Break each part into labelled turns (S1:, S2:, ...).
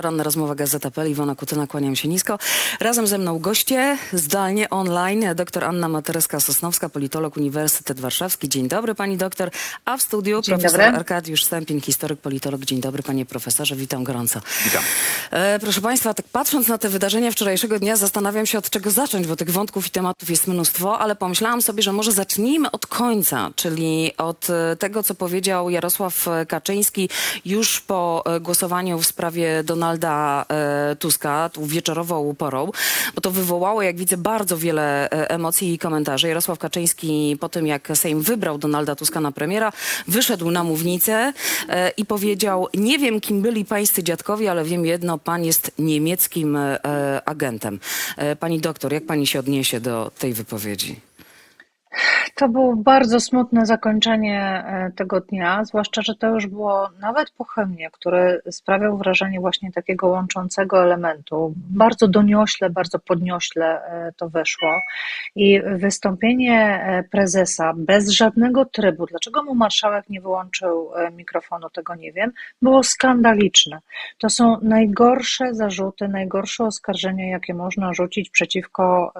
S1: Poranna rozmowa Gazeta.pl, Iwona Kutyna, kłaniam się nisko. Razem ze mną goście, zdalnie, online, dr Anna Matereska-Sosnowska, politolog Uniwersytet Warszawski. Dzień dobry pani doktor. A w studiu
S2: Dzień
S1: profesor
S2: dobry.
S1: Arkadiusz Stępień, historyk, politolog. Dzień dobry panie profesorze, witam gorąco.
S3: Witam.
S1: E, proszę państwa, tak patrząc na te wydarzenia wczorajszego dnia, zastanawiam się od czego zacząć, bo tych wątków i tematów jest mnóstwo, ale pomyślałam sobie, że może zacznijmy od końca, czyli od e, tego, co powiedział Jarosław Kaczyński już po e, głosowaniu w sprawie Donalda e, Tuska, tu wieczorową porą, bo to wywołało, jak widzę, bardzo wiele e, emocji i komentarzy. Jarosław Kaczyński po tym, jak Sejm wybrał Donalda Tuska na premiera, wyszedł na mównicę e, i powiedział, nie wiem, kim byli pańscy dziadkowie, ale wiem jedno, pan jest niemieckim agentem. Pani doktor, jak pani się odniesie do tej wypowiedzi?
S2: To było bardzo smutne zakończenie e, tego dnia, zwłaszcza, że to już było nawet po hymnie, który sprawiał wrażenie właśnie takiego łączącego elementu. Bardzo doniośle, bardzo podniośle e, to weszło. I wystąpienie e, prezesa bez żadnego trybu, dlaczego mu marszałek nie wyłączył mikrofonu, tego nie wiem, było skandaliczne. To są najgorsze zarzuty, najgorsze oskarżenia, jakie można rzucić przeciwko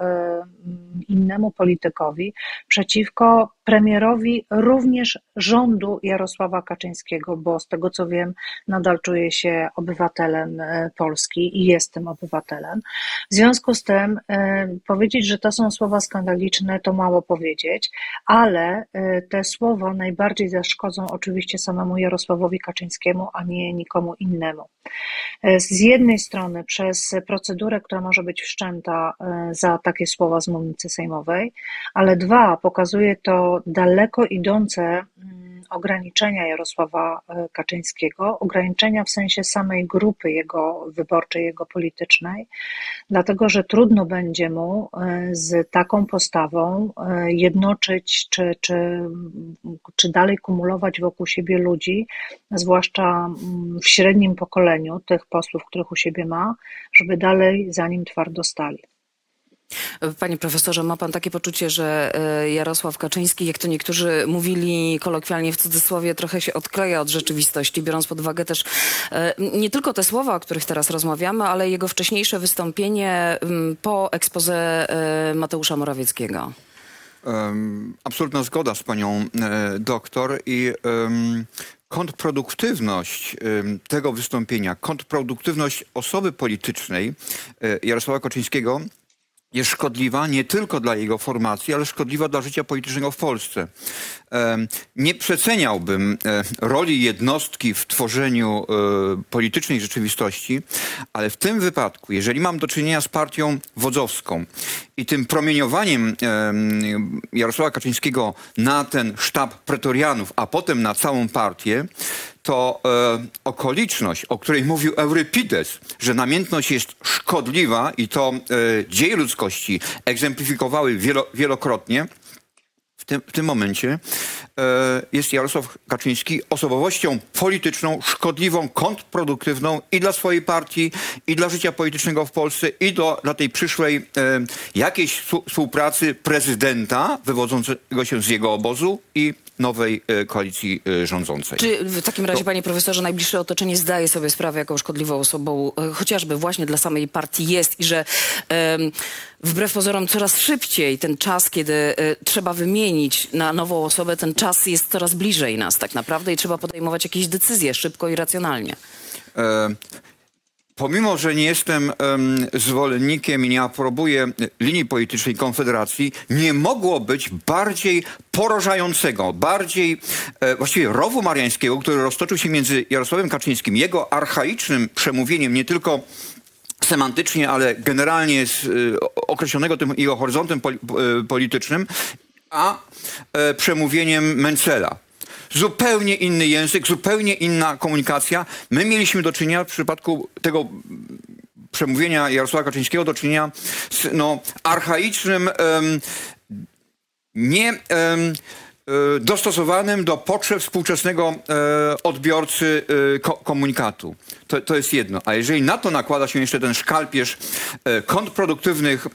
S2: innemu politykowi, przeciwko premierowi również rządu Jarosława Kaczyńskiego, bo z tego co wiem, nadal czuje się obywatelem e, Polski i jest tym obywatelem. W związku z tym e, powiedzieć, że to są słowa skandaliczne, to mało powiedzieć, ale e, te słowa najbardziej zaszkodzą oczywiście samemu Jarosławowi Kaczyńskiemu, a nie nikomu innemu. Z jednej strony przez procedurę, która może być wszczęta za takie słowa z mównicy sejmowej, ale dwa, pokazuje to daleko idące mm, ograniczenia Jarosława e, Kaczyńskiego, ograniczenia w sensie samej grupy jego wyborczej, jego politycznej, dlatego że trudno będzie mu e, z taką postawą e, jednoczyć czy, czy, czy dalej kumulować wokół siebie ludzi, zwłaszcza mm, w średnim pokoleniu tych posłów, których u siebie ma, żeby dalej za nim twardo stali.
S1: Panie profesorze, ma pan takie poczucie, że e, Jarosław Kaczyński, jak to niektórzy mówili kolokwialnie w cudzysłowie, trochę się odkleja od rzeczywistości, biorąc pod uwagę też e, nie tylko te słowa, o których teraz rozmawiamy, ale jego wcześniejsze wystąpienie po ekspoze e, Mateusza Morawieckiego.
S3: Em, absolutna zgoda z panią e, doktor i em, kontrproduktywność tego wystąpienia, kontrproduktywność osoby politycznej e, Jarosława Kaczyńskiego jest szkodliwa nie tylko dla jego formacji, ale szkodliwa dla życia politycznego w Polsce. Nie przeceniałbym e, roli jednostki w tworzeniu e, politycznej rzeczywistości, ale w tym wypadku, jeżeli mam do czynienia z partią wodzowską i tym promieniowaniem em, Jarosława Kaczyńskiego na ten sztab pretorianów, a potem na całą partię, to e, okoliczność, o której mówił Eurypides, że namiętność jest szkodliwa i to e, dzieje ludzkości egzemplifikowały wielo, wielokrotnie, tym, w tym momencie e, jest Jarosław Kaczyński osobowością polityczną szkodliwą, kontrproduktywną i dla swojej partii, i dla życia politycznego w Polsce, i do, dla tej przyszłej e, jakiejś współ- współpracy prezydenta wywodzącego się z jego obozu i nowej e, koalicji rządzącej.
S1: Czy w takim razie, panie profesorze, najbliższe otoczenie zdaje sobie sprawę, jaką szkodliwą osobą chociażby właśnie dla samej partii jest i że wbrew pozorom coraz szybciej ten czas, kiedy trzeba wymienić na nową osobę, ten czas jest coraz bliżej nas tak naprawdę i trzeba podejmować jakieś decyzje szybko i racjonalnie.
S3: E, Pomimo, że nie jestem em, zwolennikiem i nie aprobuję linii politycznej Konfederacji, nie mogło być bardziej porażającego, bardziej e, właściwie rowu mariańskiego, który roztoczył się między Jarosławem Kaczyńskim, jego archaicznym przemówieniem, nie tylko semantycznie, ale generalnie z, y, określonego tym jego horyzontem poli, y, politycznym, a e, przemówieniem Mencela. Zupełnie inny język, zupełnie inna komunikacja. My mieliśmy do czynienia w przypadku tego przemówienia Jarosława Kaczyńskiego do czynienia z no, archaicznym, em, nie em, dostosowanym do potrzeb współczesnego e, odbiorcy e, ko komunikatu. To, to jest jedno. A jeżeli na to nakłada się jeszcze ten szkalpierz e, kontrproduktywnych e,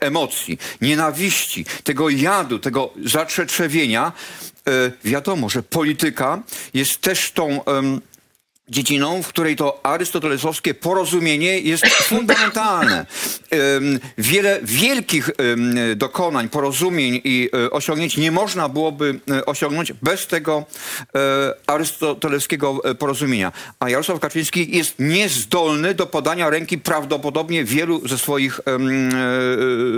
S3: emocji, nienawiści, tego jadu, tego zatrzetrzewienia, e, wiadomo, że polityka jest też tą dziedziną, w której to arystotelesowskie porozumienie jest fundamentalne. Wiele wielkich dokonań, porozumień i e, osiągnięć nie można byłoby e, osiągnąć bez tego e, arystotelewskiego porozumienia. A Jarosław Kaczyński jest niezdolny do podania ręki prawdopodobnie wielu ze swoich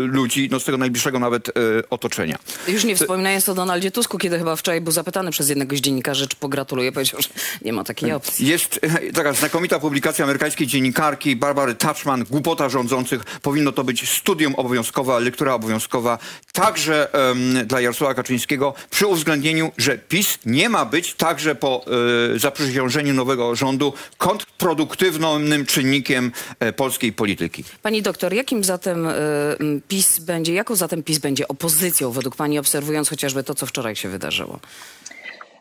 S3: ludzi, no z tego najbliższego nawet otoczenia.
S1: Już nie wspominając o Donaldzie Tusku, kiedy chyba wczoraj był zapytany przez jednego z dziennikarzy, czy pogratuluje, powiedział, że nie ma takiej opcji.
S3: Jest e, taka znakomita publikacja amerykańskiej dziennikarki Barbary Touchman, Głupota rządzących. Powinno to być studium obowiązkowe, lektura obowiązkowa, także em, dla Jarosława Kaczyńskiego, przy uwzględnieniu, że PiS nie ma być także po e, zaprzysiężeniu nowego rządu kontrproduktywnym czynnikiem e, polskiej polityki.
S1: Pani doktor, jakim zatem y, PiS będzie, jaką zatem PiS będzie opozycją według pani, obserwując chociażby to, co wczoraj się wydarzyło?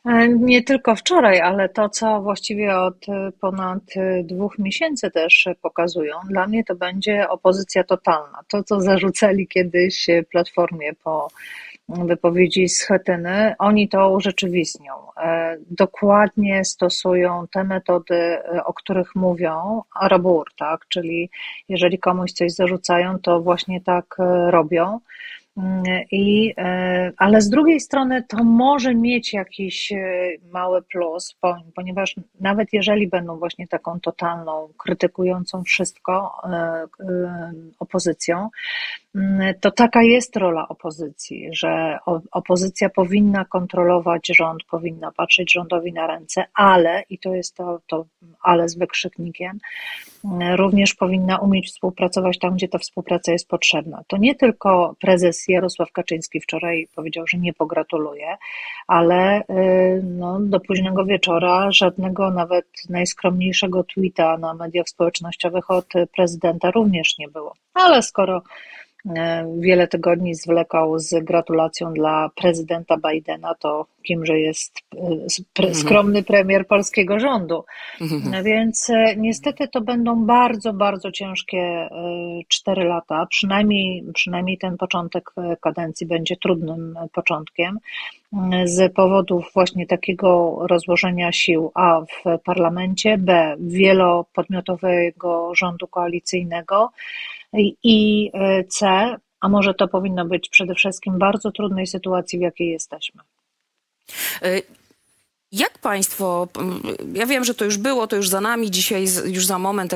S2: E, Nie tylko wczoraj, ale to, co właściwie od e, ponad e, dwóch miesięcy też pokazują, dla mnie to będzie opozycja totalna. To, co zarzucali kiedyś Platformie po wypowiedzi Schetyny, oni to urzeczywistnią. Dokładnie stosują te metody, o których mówią, arabur, tak? Czyli jeżeli komuś coś zarzucają, to właśnie tak robią. I, e, ale z drugiej strony to może mieć jakiś e, mały plus, po- ponieważ nawet jeżeli będą właśnie taką totalną, krytykującą wszystko e, opozycją, to taka jest rola opozycji, że opozycja powinna kontrolować rząd, powinna patrzeć rządowi na ręce, ale, i to jest to, to ale z wykrzyknikiem, mm, również powinna umieć współpracować tam, gdzie ta współpraca jest potrzebna. To nie tylko prezes Jarosław Kaczyński wczoraj powiedział, że nie pogratuluje, ale y, no, do późnego wieczora żadnego nawet najskromniejszego tweeta na mediach społecznościowych od prezydenta również nie było. Ale skoro wiele tygodni zwlekał z gratulacją dla prezydenta Bidena, to kimże jest e, pre, skromny premier polskiego rządu. No Więc e, niestety to będą bardzo, bardzo ciężkie e, cztery lata. Przynajmniej, przynajmniej ten początek e, kadencji będzie trudnym e, początkiem z powodów właśnie takiego rozłożenia sił A w parlamencie, B wielopodmiotowego rządu koalicyjnego i- e, C, a może to powinno być przede wszystkim bardzo trudnej sytuacji, w jakiej jesteśmy.
S1: Jak państwo, m, ja wiem, że to już było, to już za nami, dzisiaj już za moment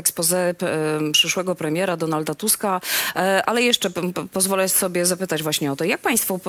S1: p- em, przyszłego premiera Donalda Tuska, e, ale jeszcze pozwolę sobie zapytać właśnie o to, jak państwo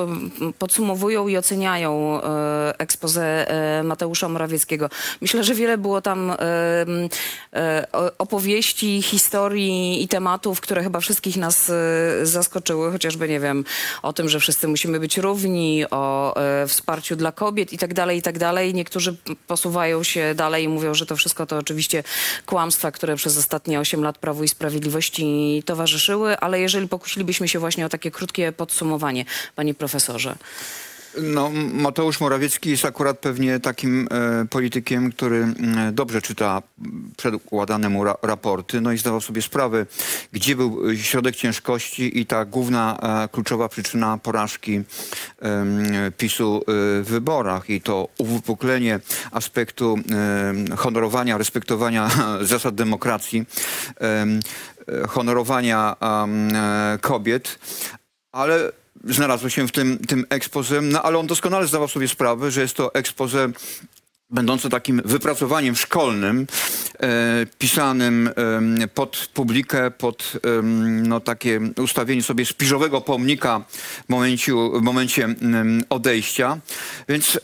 S1: podsumowują i oceniają e, expose e, Mateusza Morawieckiego? Myślę, że wiele było tam e, opowieści, historii i tematów, które chyba wszystkich nas e, zaskoczyły, chociażby, nie wiem, o tym, że wszyscy musimy być równi, o e, wsparciu dla kobiet i tak dalej, i tak dalej. Niektórzy posuwają się dalej i mówią, że to wszystko to oczywiście kłamstwa, które przez ostatnie 8 lat Prawu i Sprawiedliwości towarzyszyły, ale jeżeli pokusilibyśmy się właśnie o takie krótkie podsumowanie, panie profesorze.
S3: No, Mateusz Morawiecki jest akurat pewnie takim e, politykiem, który dobrze czyta przedkładane mu ra raporty, no i zdawał sobie sprawę, gdzie był e, środek ciężkości i ta główna e, kluczowa przyczyna porażki em, PiSu e, w wyborach. I to uwypuklenie aspektu em, honorowania, respektowania zasad demokracji, em, e, honorowania e, kobiet, ale znalazło się w tym, tym expose, no ale on doskonale zdawał sobie sprawę, że jest to expose będące takim wypracowaniem szkolnym, e, pisanym em, pod publikę, pod em, no, takie ustawienie sobie szpiżowego pomnika w, momenciu, w momencie odejścia. Więc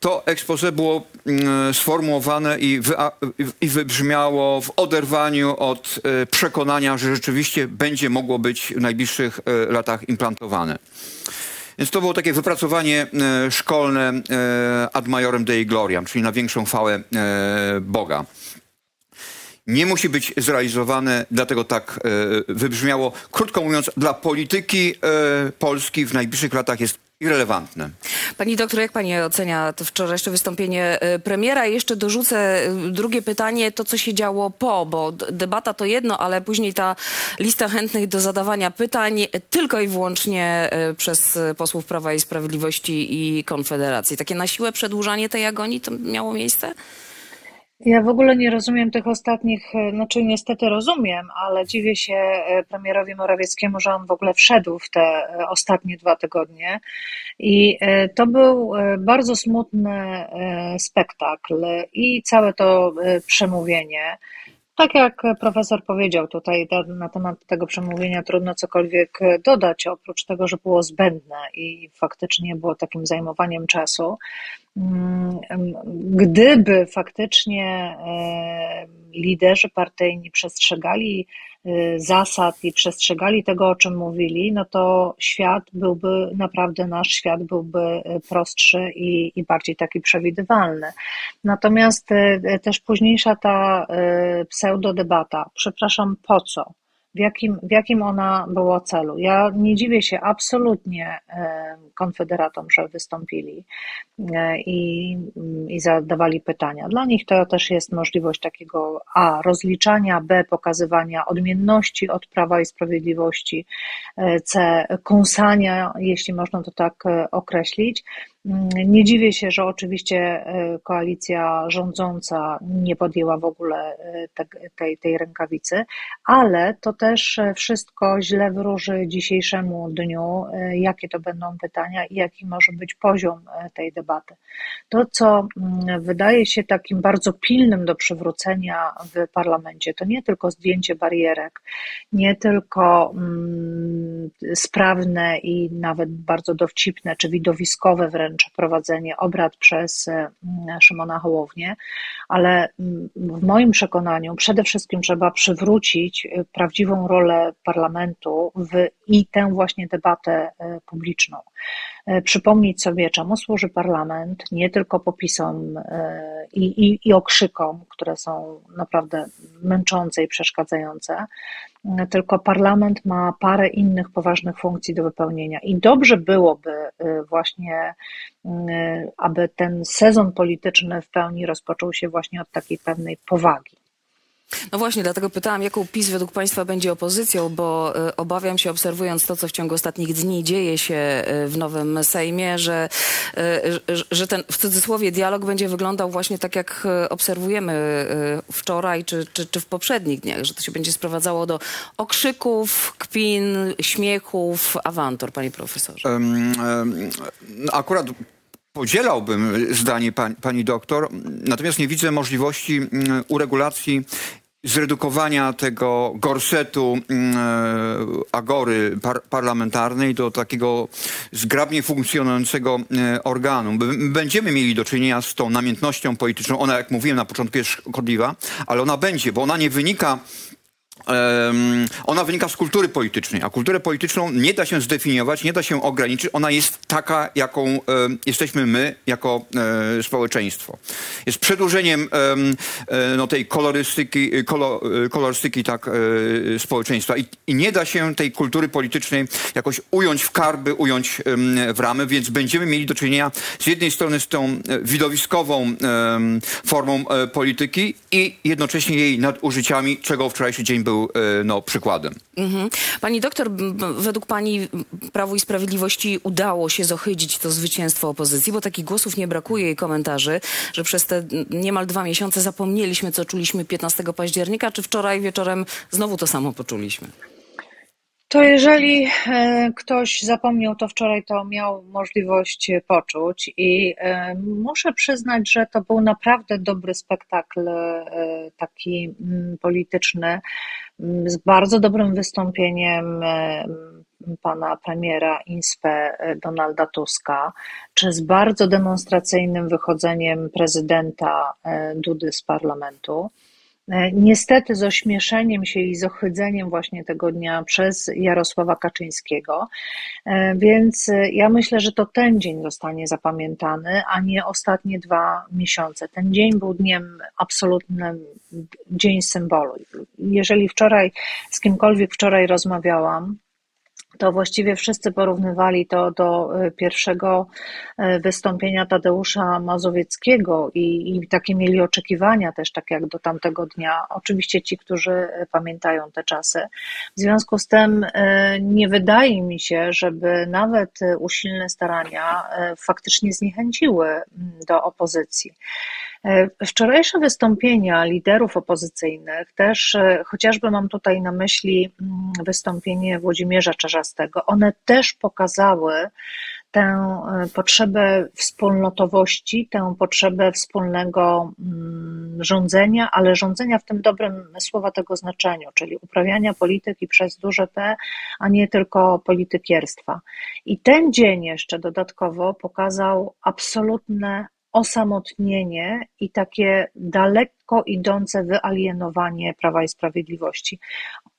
S3: to expose było mm, sformułowane i, wya- i wybrzmiało w oderwaniu od e, przekonania, że rzeczywiście będzie mogło być w najbliższych e, latach implantowane. Więc to było takie wypracowanie e, szkolne ad majorem Dei Gloriam, czyli na większą chwałę Boga. Nie musi być zrealizowane, dlatego tak wybrzmiało. Krótko mówiąc, dla polityki Polski w najbliższych latach jest irrelevantne.
S1: Pani doktor, jak pani ocenia to wczorajsze wystąpienie e, premiera? Jeszcze dorzucę e, drugie pytanie, to co się działo po, bo debata to jedno, ale później ta lista chętnych do zadawania pytań tylko i wyłącznie e, przez posłów Prawa i Sprawiedliwości i Konfederacji. Takie na siłę przedłużanie tej agonii to miało miejsce?
S2: Ja w ogóle nie rozumiem tych ostatnich, znaczy niestety rozumiem, ale dziwię się premierowi Morawieckiemu, że on w ogóle wszedł w te ostatnie dwa tygodnie. I to był bardzo smutny spektakl i całe to przemówienie. Tak jak profesor powiedział tutaj na temat tego przemówienia, trudno cokolwiek dodać, oprócz tego, że było zbędne i faktycznie było takim zajmowaniem czasu. Mm, gdyby faktycznie e, liderzy partyjni przestrzegali zasad i przestrzegali tego, o czym mówili, no to świat byłby, naprawdę nasz świat byłby y, prostszy i, i bardziej taki przewidywalny. Natomiast y, też późniejsza ta pseudodebata, przepraszam, po co? W jakim, w jakim ona była celu. Ja nie dziwię się absolutnie e, konfederatom, że wystąpili e, i, i zadawali pytania. Dla nich to też jest możliwość takiego A rozliczania, B pokazywania odmienności od Prawa i Sprawiedliwości, e, C kąsania, jeśli można to tak określić. Mm, nie dziwię się, że oczywiście e, koalicja rządząca nie podjęła w ogóle e, tej, tej rękawicy, ale to też e, wszystko źle wróży dzisiejszemu dniu, jakie to będą pytania i jaki może być poziom tej debaty. To, co mm, wydaje się takim bardzo pilnym do przywrócenia w parlamencie, to nie tylko zdjęcie barierek, nie tylko mm, sprawne i nawet bardzo dowcipne czy widowiskowe wręcz wręcz prowadzenie obrad przez e, Szymona Hołownię, ale w moim przekonaniu przede wszystkim trzeba przywrócić e, prawdziwą rolę parlamentu w, i tę właśnie debatę e, publiczną. Przypomnieć sobie, czemu służy parlament, nie tylko popisom i, i, i okrzykom, które są naprawdę męczące i przeszkadzające, tylko parlament ma parę innych poważnych funkcji do wypełnienia. I dobrze byłoby właśnie, aby ten sezon polityczny w pełni rozpoczął się właśnie od takiej pewnej powagi.
S1: No właśnie, dlatego pytałam, jaką PiS według Państwa będzie opozycją, bo y, obawiam się, obserwując to, co w ciągu ostatnich dni dzieje się y, w nowym Sejmie, że, y, że ten w cudzysłowie dialog będzie wyglądał właśnie tak, jak obserwujemy wczoraj czy, czy, czy w poprzednich dniach, że to się będzie sprowadzało do okrzyków, kpin, śmiechów, awantur, panie profesorze. Um, um,
S3: akurat podzielałbym zdanie pani, pani doktor, natomiast nie widzę możliwości mm, uregulacji zredukowania tego gorsetu mm, e, agory par parlamentarnej do takiego zgrabnie funkcjonującego e, organu. Będziemy mieli do czynienia z tą namiętnością polityczną. Ona, jak mówiłem na początku, jest szkodliwa, ale ona będzie, bo ona nie wynika ona wynika z kultury politycznej, a kulturę polityczną nie da się zdefiniować, nie da się ograniczyć. Ona jest taka, jaką jesteśmy my jako e, społeczeństwo. Jest przedłużeniem e, no, tej kolorystyki, e, kolorystyki tak, społeczeństwa I, I, nie da się tej kultury politycznej jakoś ująć w karby, ująć w ramy, więc będziemy mieli do czynienia z jednej strony z tą widowiskową formą polityki i jednocześnie jej nadużyciami, czego wczorajszy dzień był był e, no, przykładem. Mhm.
S1: Pani doktor, według pani Prawu i Sprawiedliwości udało się zohydzić to zwycięstwo opozycji, bo takich głosów nie brakuje i komentarzy, że przez te niemal dwa miesiące zapomnieliśmy, co czuliśmy 15 października, czy wczoraj wieczorem znowu to samo poczuliśmy?
S2: To jeżeli e, ktoś zapomniał to wczoraj, to miał możliwość poczuć i e, muszę przyznać, że to był naprawdę dobry spektakl taki polityczny z bardzo dobrym wystąpieniem e, pana premiera INSPE Donalda Tuska, czy z bardzo demonstracyjnym wychodzeniem prezydenta e, Dudy z parlamentu. E, niestety z ośmieszeniem się i z ochdzeniem właśnie tego dnia przez Jarosława Kaczyńskiego. E, więc e, ja myślę, że to ten dzień zostanie zapamiętany, a nie ostatnie dwa miesiące. Ten dzień był dniem absolutnym, dzień symbolu. Jeżeli wczoraj z kimkolwiek wczoraj rozmawiałam, to właściwie wszyscy porównywali to do e, pierwszego e, wystąpienia Tadeusza Mazowieckiego i, i takie mieli oczekiwania też, tak jak do tamtego dnia. Oczywiście ci, którzy e, pamiętają te czasy. W związku z tym nie wydaje mi się, żeby nawet usilne starania faktycznie zniechęciły do opozycji. E, Wczorajsze wystąpienia liderów opozycyjnych, też e, chociażby mam tutaj na myśli mm, wystąpienie Włodzimierza Czarzastego, one też pokazały tę e, potrzebę wspólnotowości, tę potrzebę wspólnego mm, rządzenia, ale rządzenia w tym dobrym słowa tego znaczeniu, czyli uprawiania polityki przez duże P, a nie tylko politykierstwa. I ten dzień jeszcze dodatkowo pokazał absolutne osamotnienie i takie daleko idące wyalienowanie Prawa i Sprawiedliwości.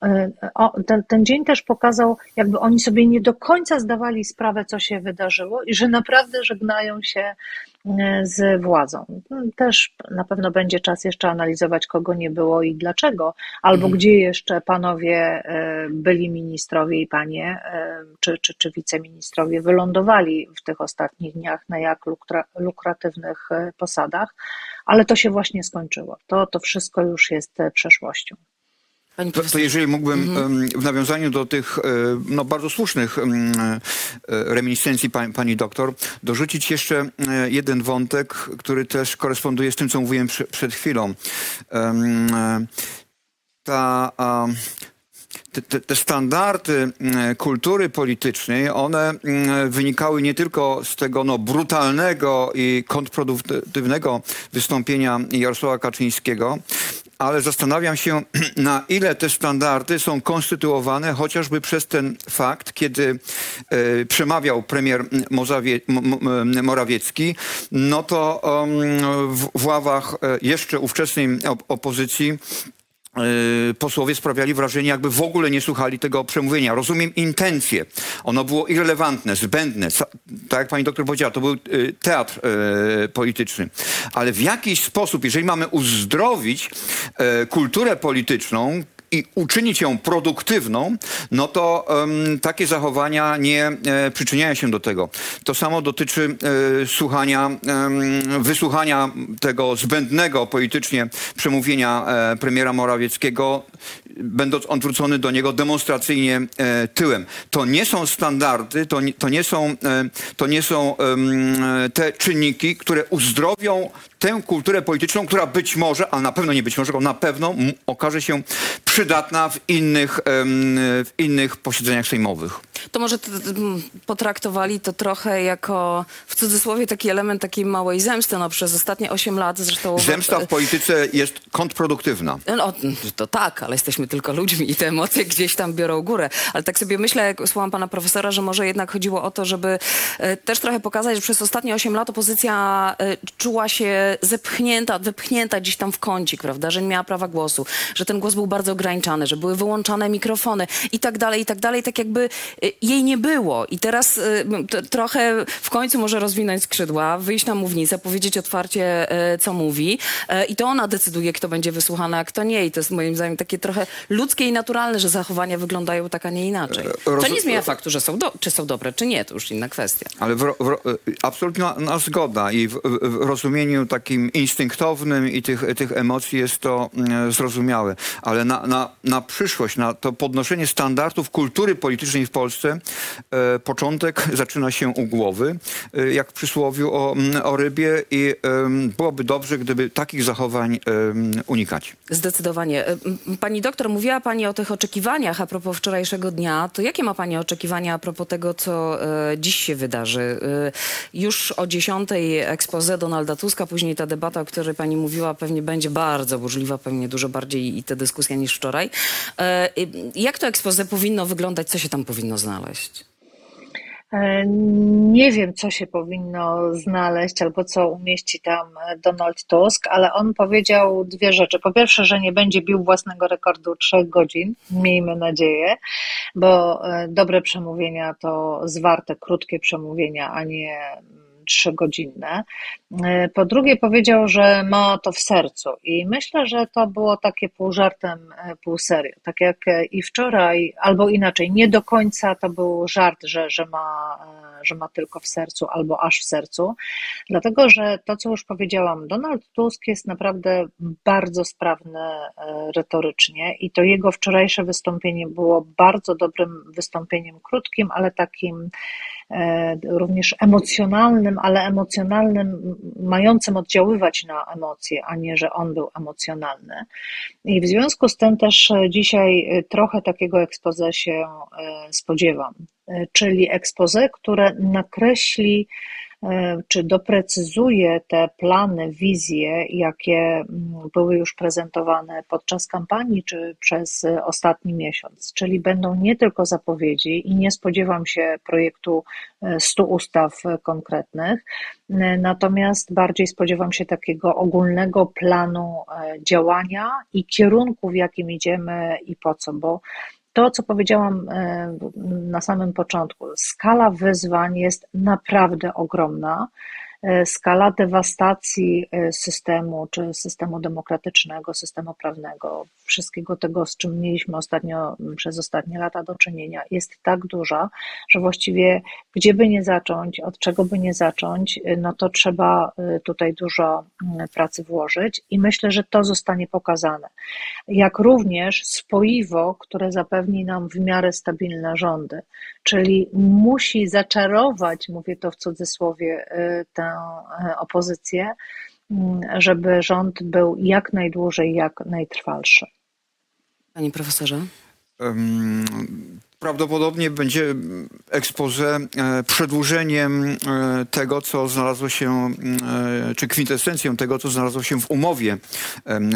S2: E, o, ten, ten dzień też pokazał, jakby oni sobie nie do końca zdawali sprawę, co się wydarzyło i że naprawdę żegnają się z władzą. Też na pewno będzie czas jeszcze analizować, kogo nie było i dlaczego, albo
S3: Mhm.
S2: gdzie jeszcze panowie e, byli ministrowie i panie, e, czy, czy, czy wiceministrowie wylądowali w tych ostatnich dniach na jak lukra, lukratywnych e, posadach, ale to się właśnie skończyło. To, to wszystko już jest e, przeszłością.
S1: Pani
S3: To, to jeżeli mógłbym em, w nawiązaniu do tych e, no, bardzo słusznych e, reminiscencji pani, pani doktor dorzucić jeszcze e, jeden wątek, który też koresponduje z tym, co mówiłem prze, przed chwilą. Ta, te, te, te standardy kultury politycznej, one wynikały nie tylko z tego no, brutalnego i kontrproduktywnego wystąpienia Jarosława Kaczyńskiego, ale zastanawiam się, na ile te standardy są konstytuowane chociażby przez ten fakt, kiedy e, przemawiał premier Mozawie, Morawiecki, no to em, w, w ławach e, jeszcze ówczesnej op- opozycji posłowie sprawiali wrażenie, jakby w ogóle nie słuchali tego przemówienia. Rozumiem intencje. Ono było irrelevantne, zbędne. Tak jak pani doktor powiedziała, to był e, teatr e, polityczny. Ale w jakiś sposób, jeżeli mamy uzdrowić kulturę polityczną, i uczynić ją produktywną, no to em, takie zachowania nie e, przyczyniają się do tego. To samo dotyczy e, słuchania, em, wysłuchania tego zbędnego politycznie przemówienia e, premiera Morawieckiego, będąc odwrócony do niego demonstracyjnie e, tyłem. To nie są standardy, to to nie są, e, to nie są em, te czynniki, które uzdrowią tę kulturę polityczną, która być może, ale na pewno nie być może, tylko na pewno okaże się przydatna w innych, w innych posiedzeniach sejmowych.
S1: To może potraktowali to trochę jako w cudzysłowie taki element takiej małej zemsty. No, przez ostatnie 8 lat zresztą...
S3: Zemsta w polityce jest kontrproduktywna.
S1: No, to tak, ale jesteśmy tylko ludźmi i te emocje gdzieś tam biorą górę. Ale tak sobie myślę, jak słucham pana profesora, że może jednak chodziło o to, żeby e, też trochę pokazać, że przez ostatnie 8 lat opozycja e, czuła się zepchnięta, wypchnięta gdzieś tam w kącik, prawda, że nie miała prawa głosu, że ten głos był bardzo ograniczany, że były wyłączane mikrofony i tak dalej, i tak dalej, tak jakby e, jej nie było. I teraz e, t- trochę w końcu może rozwinąć skrzydła, wyjść na mównicę, powiedzieć otwarcie, e, co mówi e, i to ona decyduje, kto będzie wysłuchany, a kto nie. I to jest moim zdaniem takie trochę ludzkie i naturalne, że zachowania wyglądają tak, a nie inaczej. To
S3: roz-
S1: nie zmienia faktu, że są do, czy są dobre, czy nie, to już inna kwestia.
S3: Ale w, w, ro- absolutna na zgoda i w, w, rozumieniu takim instynktownym i tych, tych emocji jest to mm, zrozumiałe. Ale na, na, na przyszłość, na to podnoszenie standardów kultury politycznej w Polsce, e, początek zaczyna się u głowy, e, jak w przysłowiu o, mm, o rybie i em, byłoby dobrze, gdyby takich zachowań unikać.
S1: Zdecydowanie. E, Pani doktor, mówiła Pani o tych oczekiwaniach a propos wczorajszego dnia. To jakie ma Pani oczekiwania a propos tego, co e, dziś się wydarzy? E, już o 10 expose Donalda Tuska, później ta debata, o której Pani mówiła, pewnie będzie bardzo burzliwa, pewnie dużo bardziej i ta dyskusja niż wczoraj. E, e, jak to expose powinno wyglądać? Co się tam powinno znaleźć?
S2: E, Nie wiem, co się powinno znaleźć albo co umieści tam Donald Tusk, ale on powiedział dwie rzeczy. Po pierwsze, że nie będzie bił własnego rekordu trzech godzin, miejmy nadzieję, bo e, dobre przemówienia to zwarte, krótkie przemówienia, a nie trzygodzinne. E, Po drugie, powiedział, że ma to w sercu i myślę, że to było takie pół żartem, e, pół serio. Tak jak e, i wczoraj, albo inaczej, nie do końca to był żart, że, że, ma, że ma tylko w sercu albo aż w sercu, dlatego że to, co już powiedziałam, Donald Tusk jest naprawdę bardzo sprawny retorycznie i to jego wczorajsze wystąpienie było bardzo dobrym wystąpieniem, krótkim, ale takim również emocjonalnym, ale emocjonalnym, mającym oddziaływać na emocje, a nie, że on był emocjonalny. I w związku z tym też dzisiaj trochę takiego expose się spodziewam, czyli expose, które nakreśli E, czy doprecyzuje te plany, wizje, jakie mm, były już prezentowane podczas kampanii czy przez ostatni miesiąc. Czyli będą nie tylko zapowiedzi i nie spodziewam się projektu 100 e, ustaw konkretnych, e, natomiast bardziej spodziewam się takiego ogólnego planu działania i kierunku, w jakim idziemy i po co, bo to, co powiedziałam e, na samym początku, skala wyzwań jest naprawdę ogromna. E, skala dewastacji e, systemu, czy systemu demokratycznego, systemu prawnego, wszystkiego tego, z czym mieliśmy ostatnio, przez ostatnie lata do czynienia, jest tak duża, że właściwie gdzie by nie zacząć, od czego by nie zacząć, e, no to trzeba tutaj dużo pracy włożyć i myślę, że to zostanie pokazane. Jak również spoiwo, które zapewni nam w miarę stabilne rządy, czyli musi zaczarować, mówię to w cudzysłowie, E, opozycję, mm, żeby rząd był jak najdłużej, jak najtrwalszy.
S1: Panie profesorze?
S3: Prawdopodobnie będzie expose e, przedłużeniem e, tego, co znalazło się, czy kwintesencją tego, co znalazło się w umowie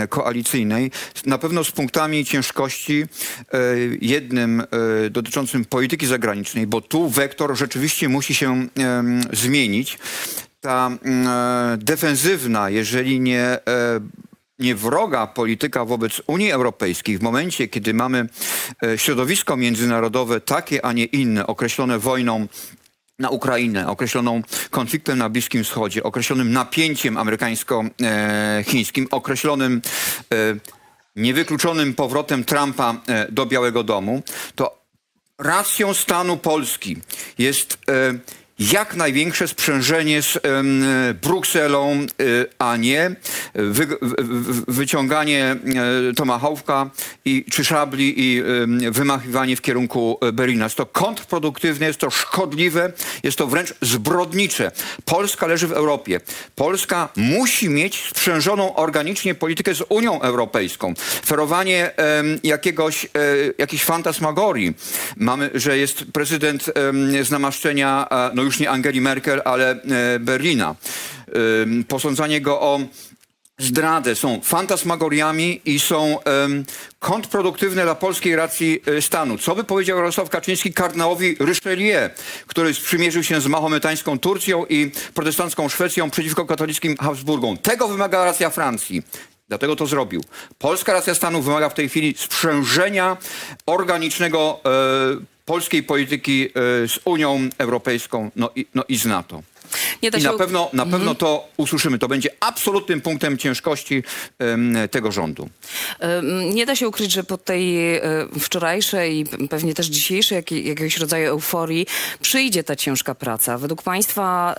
S3: koalicyjnej. Na pewno z punktami ciężkości, jednym dotyczącym polityki zagranicznej, bo tu wektor rzeczywiście musi się zmienić ta mm, e, defensywna, jeżeli nie, e, nie wroga polityka wobec Unii Europejskiej, w momencie, kiedy mamy e, środowisko międzynarodowe takie, a nie inne, określone wojną na Ukrainę, określoną konfliktem na Bliskim Wschodzie, określonym napięciem amerykańsko-chińskim, określonym niewykluczonym powrotem Trumpa do Białego Domu, to racją stanu Polski jest jak największe sprzężenie z Brukselą, e, a nie wy, wyciąganie e, tomahawka i, czy szabli i wymachiwanie w kierunku e, Berlina. Jest to kontrproduktywne, jest to szkodliwe, jest to wręcz zbrodnicze. Polska leży w Europie. Polska musi mieć sprzężoną organicznie politykę z Unią Europejską. Ferowanie jakiegoś, jakiejś fantasmagorii. Mamy, że jest prezydent z namaszczenia no już nie Angeli Merkel, ale e, Berlina. Posądzanie go o zdradę są fantasmagoriami i są kontrproduktywne dla polskiej racji e, stanu. Co by powiedział Jarosław Kaczyński kardynałowi Richelieu, który sprzymierzył się z mahometańską Turcją i protestancką Szwecją przeciwko katolickim Habsburgom? Tego wymaga racja Francji. Dlatego to zrobił. Polska racja stanu wymaga w tej chwili sprzężenia organicznego e, polskiej polityki e, z Unią Europejską no i, no i z NATO. I na pewno, na pewno mhm. to usłyszymy. To będzie absolutnym punktem ciężkości tego rządu.
S1: Nie da się ukryć, że po tej e, wczorajszej i pewnie też dzisiejszej jak, jakiegoś rodzaju euforii przyjdzie ta ciężka praca. Według Państwa,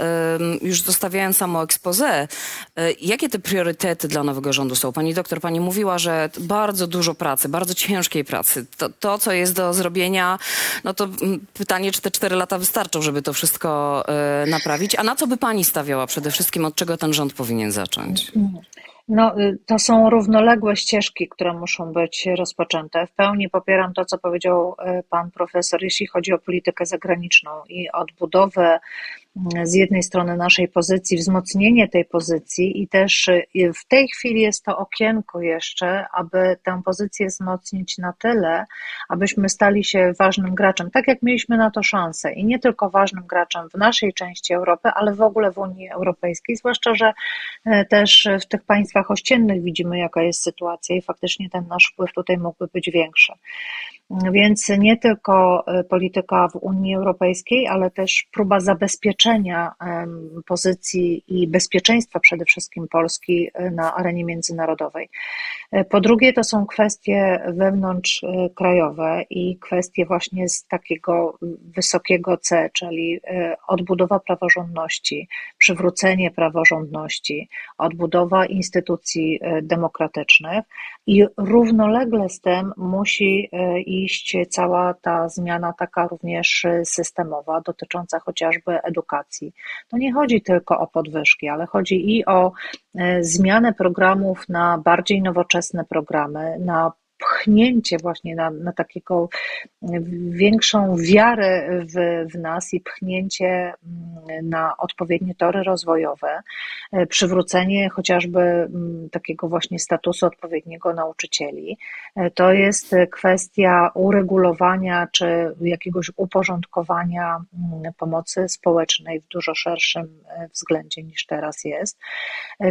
S1: już zostawiając samo expose, e, jakie te priorytety dla nowego rządu są? Pani doktor, Pani mówiła, że bardzo dużo pracy, bardzo ciężkiej pracy. To, to co jest do zrobienia, no to pytanie, czy te cztery lata wystarczą, żeby to wszystko e, naprawić. A na co by pani stawiała przede wszystkim, od czego ten rząd powinien zacząć?
S2: No, y, to są równoległe ścieżki, które muszą być rozpoczęte. W pełni popieram to, co powiedział y, pan profesor, jeśli chodzi o politykę zagraniczną i odbudowę z jednej strony naszej pozycji, wzmocnienie tej pozycji i też y, w tej chwili jest to okienko jeszcze, aby tę pozycję wzmocnić na tyle, abyśmy stali się ważnym graczem, tak jak mieliśmy na to szansę i nie tylko ważnym graczem w naszej części Europy, ale w ogóle w Unii Europejskiej, zwłaszcza, że e, też w tych państwach ościennych widzimy, jaka jest sytuacja i faktycznie ten nasz wpływ tutaj mógłby być większy. Więc nie tylko e, polityka w Unii Europejskiej, ale też próba zabezpieczenia pozycji i bezpieczeństwa przede wszystkim Polski e, na arenie międzynarodowej. E, po drugie, to są kwestie wewnątrzkrajowe i kwestie właśnie z takiego wysokiego C, czyli odbudowa praworządności, przywrócenie praworządności, odbudowa instytucji demokratycznych i równolegle z tym musi iść cała ta zmiana taka również systemowa, dotycząca chociażby edukacji. To nie chodzi tylko o podwyżki, ale chodzi i o y, zmianę programów na bardziej nowoczesne programy, na pchnięcie właśnie na, na takiego większą wiarę w, w nas i pchnięcie mm, na odpowiednie tory rozwojowe, e, przywrócenie chociażby mm, takiego właśnie statusu odpowiedniego nauczycieli. E, To jest kwestia uregulowania czy jakiegoś uporządkowania mm, pomocy społecznej w dużo szerszym e, względzie niż teraz jest.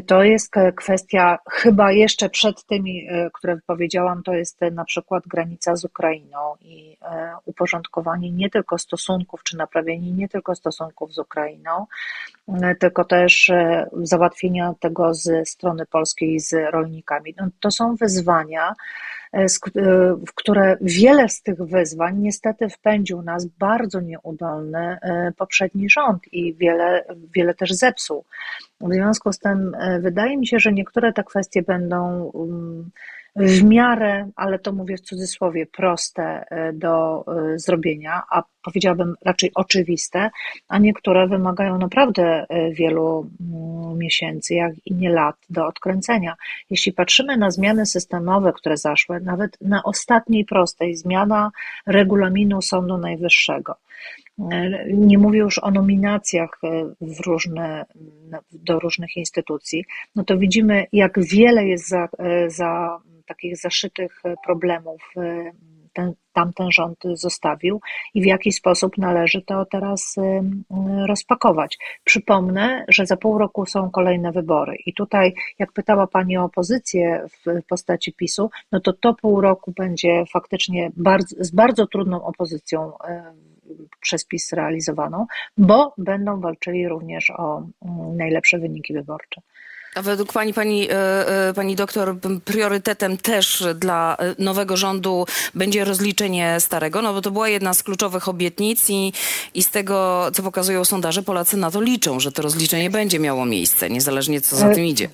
S2: To jest kwestia chyba jeszcze przed tymi, które powiedziałam, to jest e, na przykład granica z Ukrainą i e, uporządkowanie nie tylko stosunków, czy naprawienie nie tylko stosunków z Ukrainą, e, tylko też załatwienia tego ze strony polskiej z rolnikami. No, to są wyzwania, w które wiele z tych wyzwań niestety wpędził nas bardzo nieudolny poprzedni rząd i wiele, wiele też zepsuł. W związku z tym wydaje mi się, że niektóre te kwestie będą um, w miarę, ale to mówię w cudzysłowie, proste e, do e, zrobienia, a powiedziałabym raczej oczywiste, a niektóre wymagają naprawdę e, wielu mm, miesięcy, jak i nie lat do odkręcenia. Jeśli patrzymy na zmiany systemowe, które zaszły, nawet na ostatniej prostej, zmiana regulaminu Sądu Najwyższego. E, Nie mówię już o nominacjach e, w różne, do różnych instytucji, no to widzimy, jak wiele jest za, za takich zaszytych problemów ten, tamten rząd zostawił i w jaki sposób należy to teraz e, rozpakować. Przypomnę, że za pół roku są kolejne wybory i tutaj, jak pytała Pani o opozycję w postaci PiSu, no to to pół roku będzie faktycznie bardzo, z bardzo trudną opozycją e, przez PiS realizowaną, bo będą walczyli również o mm, najlepsze wyniki wyborcze.
S1: A według pani, pani, e, e, pani doktor, priorytetem też dla e, nowego rządu będzie rozliczenie starego, no bo to była jedna z kluczowych obietnic i, i z tego, co pokazują sondaże, Polacy na to liczą, że to rozliczenie będzie miało miejsce, niezależnie co za tym idzie.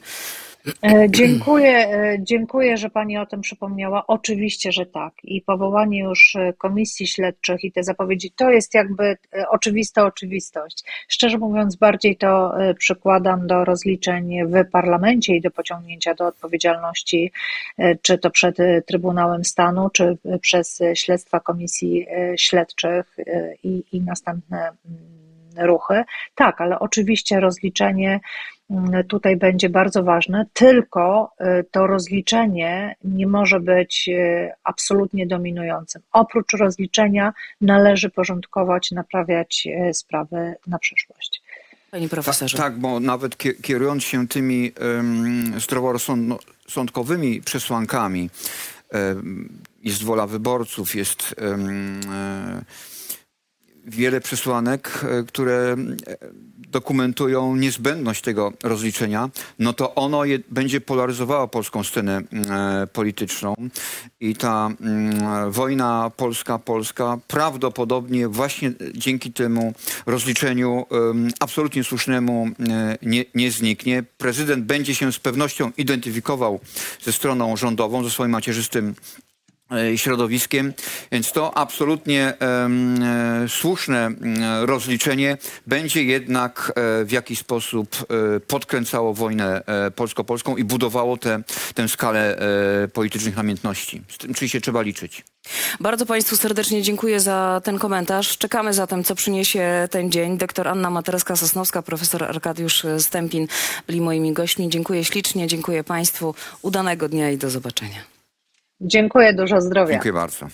S2: E, Dziękuję, e, dziękuję, że Pani o tym przypomniała. Oczywiście, że tak. I powołanie już e, komisji śledczych i te zapowiedzi to jest jakby oczywista oczywistość. Szczerze mówiąc, bardziej to przykładam do rozliczeń w parlamencie i do pociągnięcia do odpowiedzialności, czy to przed Trybunałem Stanu, czy przez śledztwa komisji śledczych i, i następne mm, ruchy. Tak, ale oczywiście rozliczenie tutaj będzie bardzo ważne, tylko y, to rozliczenie nie może być y, absolutnie dominującym. Oprócz rozliczenia należy porządkować, naprawiać y, sprawy na przyszłość.
S1: Panie profesorze.
S3: Tak, bo nawet kie- kierując się tymi um, zdroworozsądkowymi przesłankami, em, jest wola wyborców, jest em, e, wiele przesłanek, e, które e, dokumentują niezbędność tego rozliczenia, no to ono je, będzie polaryzowało polską scenę e, polityczną i ta mm, wojna polska-polska prawdopodobnie właśnie dzięki temu rozliczeniu em, absolutnie słusznemu e, nie, nie zniknie. Prezydent będzie się z pewnością identyfikował ze stroną rządową, ze swoim macierzystym e, środowiskiem, więc to absolutnie e, słuszne rozliczenie będzie jednak e, w jakiś sposób e, podkręcało wojnę e, polsko-polską i budowało tę tę skalę e, politycznych namiętności. Z tym oczywiście trzeba liczyć.
S1: Bardzo Państwu serdecznie dziękuję za ten komentarz. Czekamy zatem, co przyniesie ten dzień. Doktor Anna Matereska-Sosnowska, profesor Arkadiusz Stępin byli moimi gośćmi. Dziękuję ślicznie, dziękuję Państwu. Udanego dnia i do zobaczenia.
S2: Dziękuję, dużo zdrowia.
S3: Dziękuję bardzo.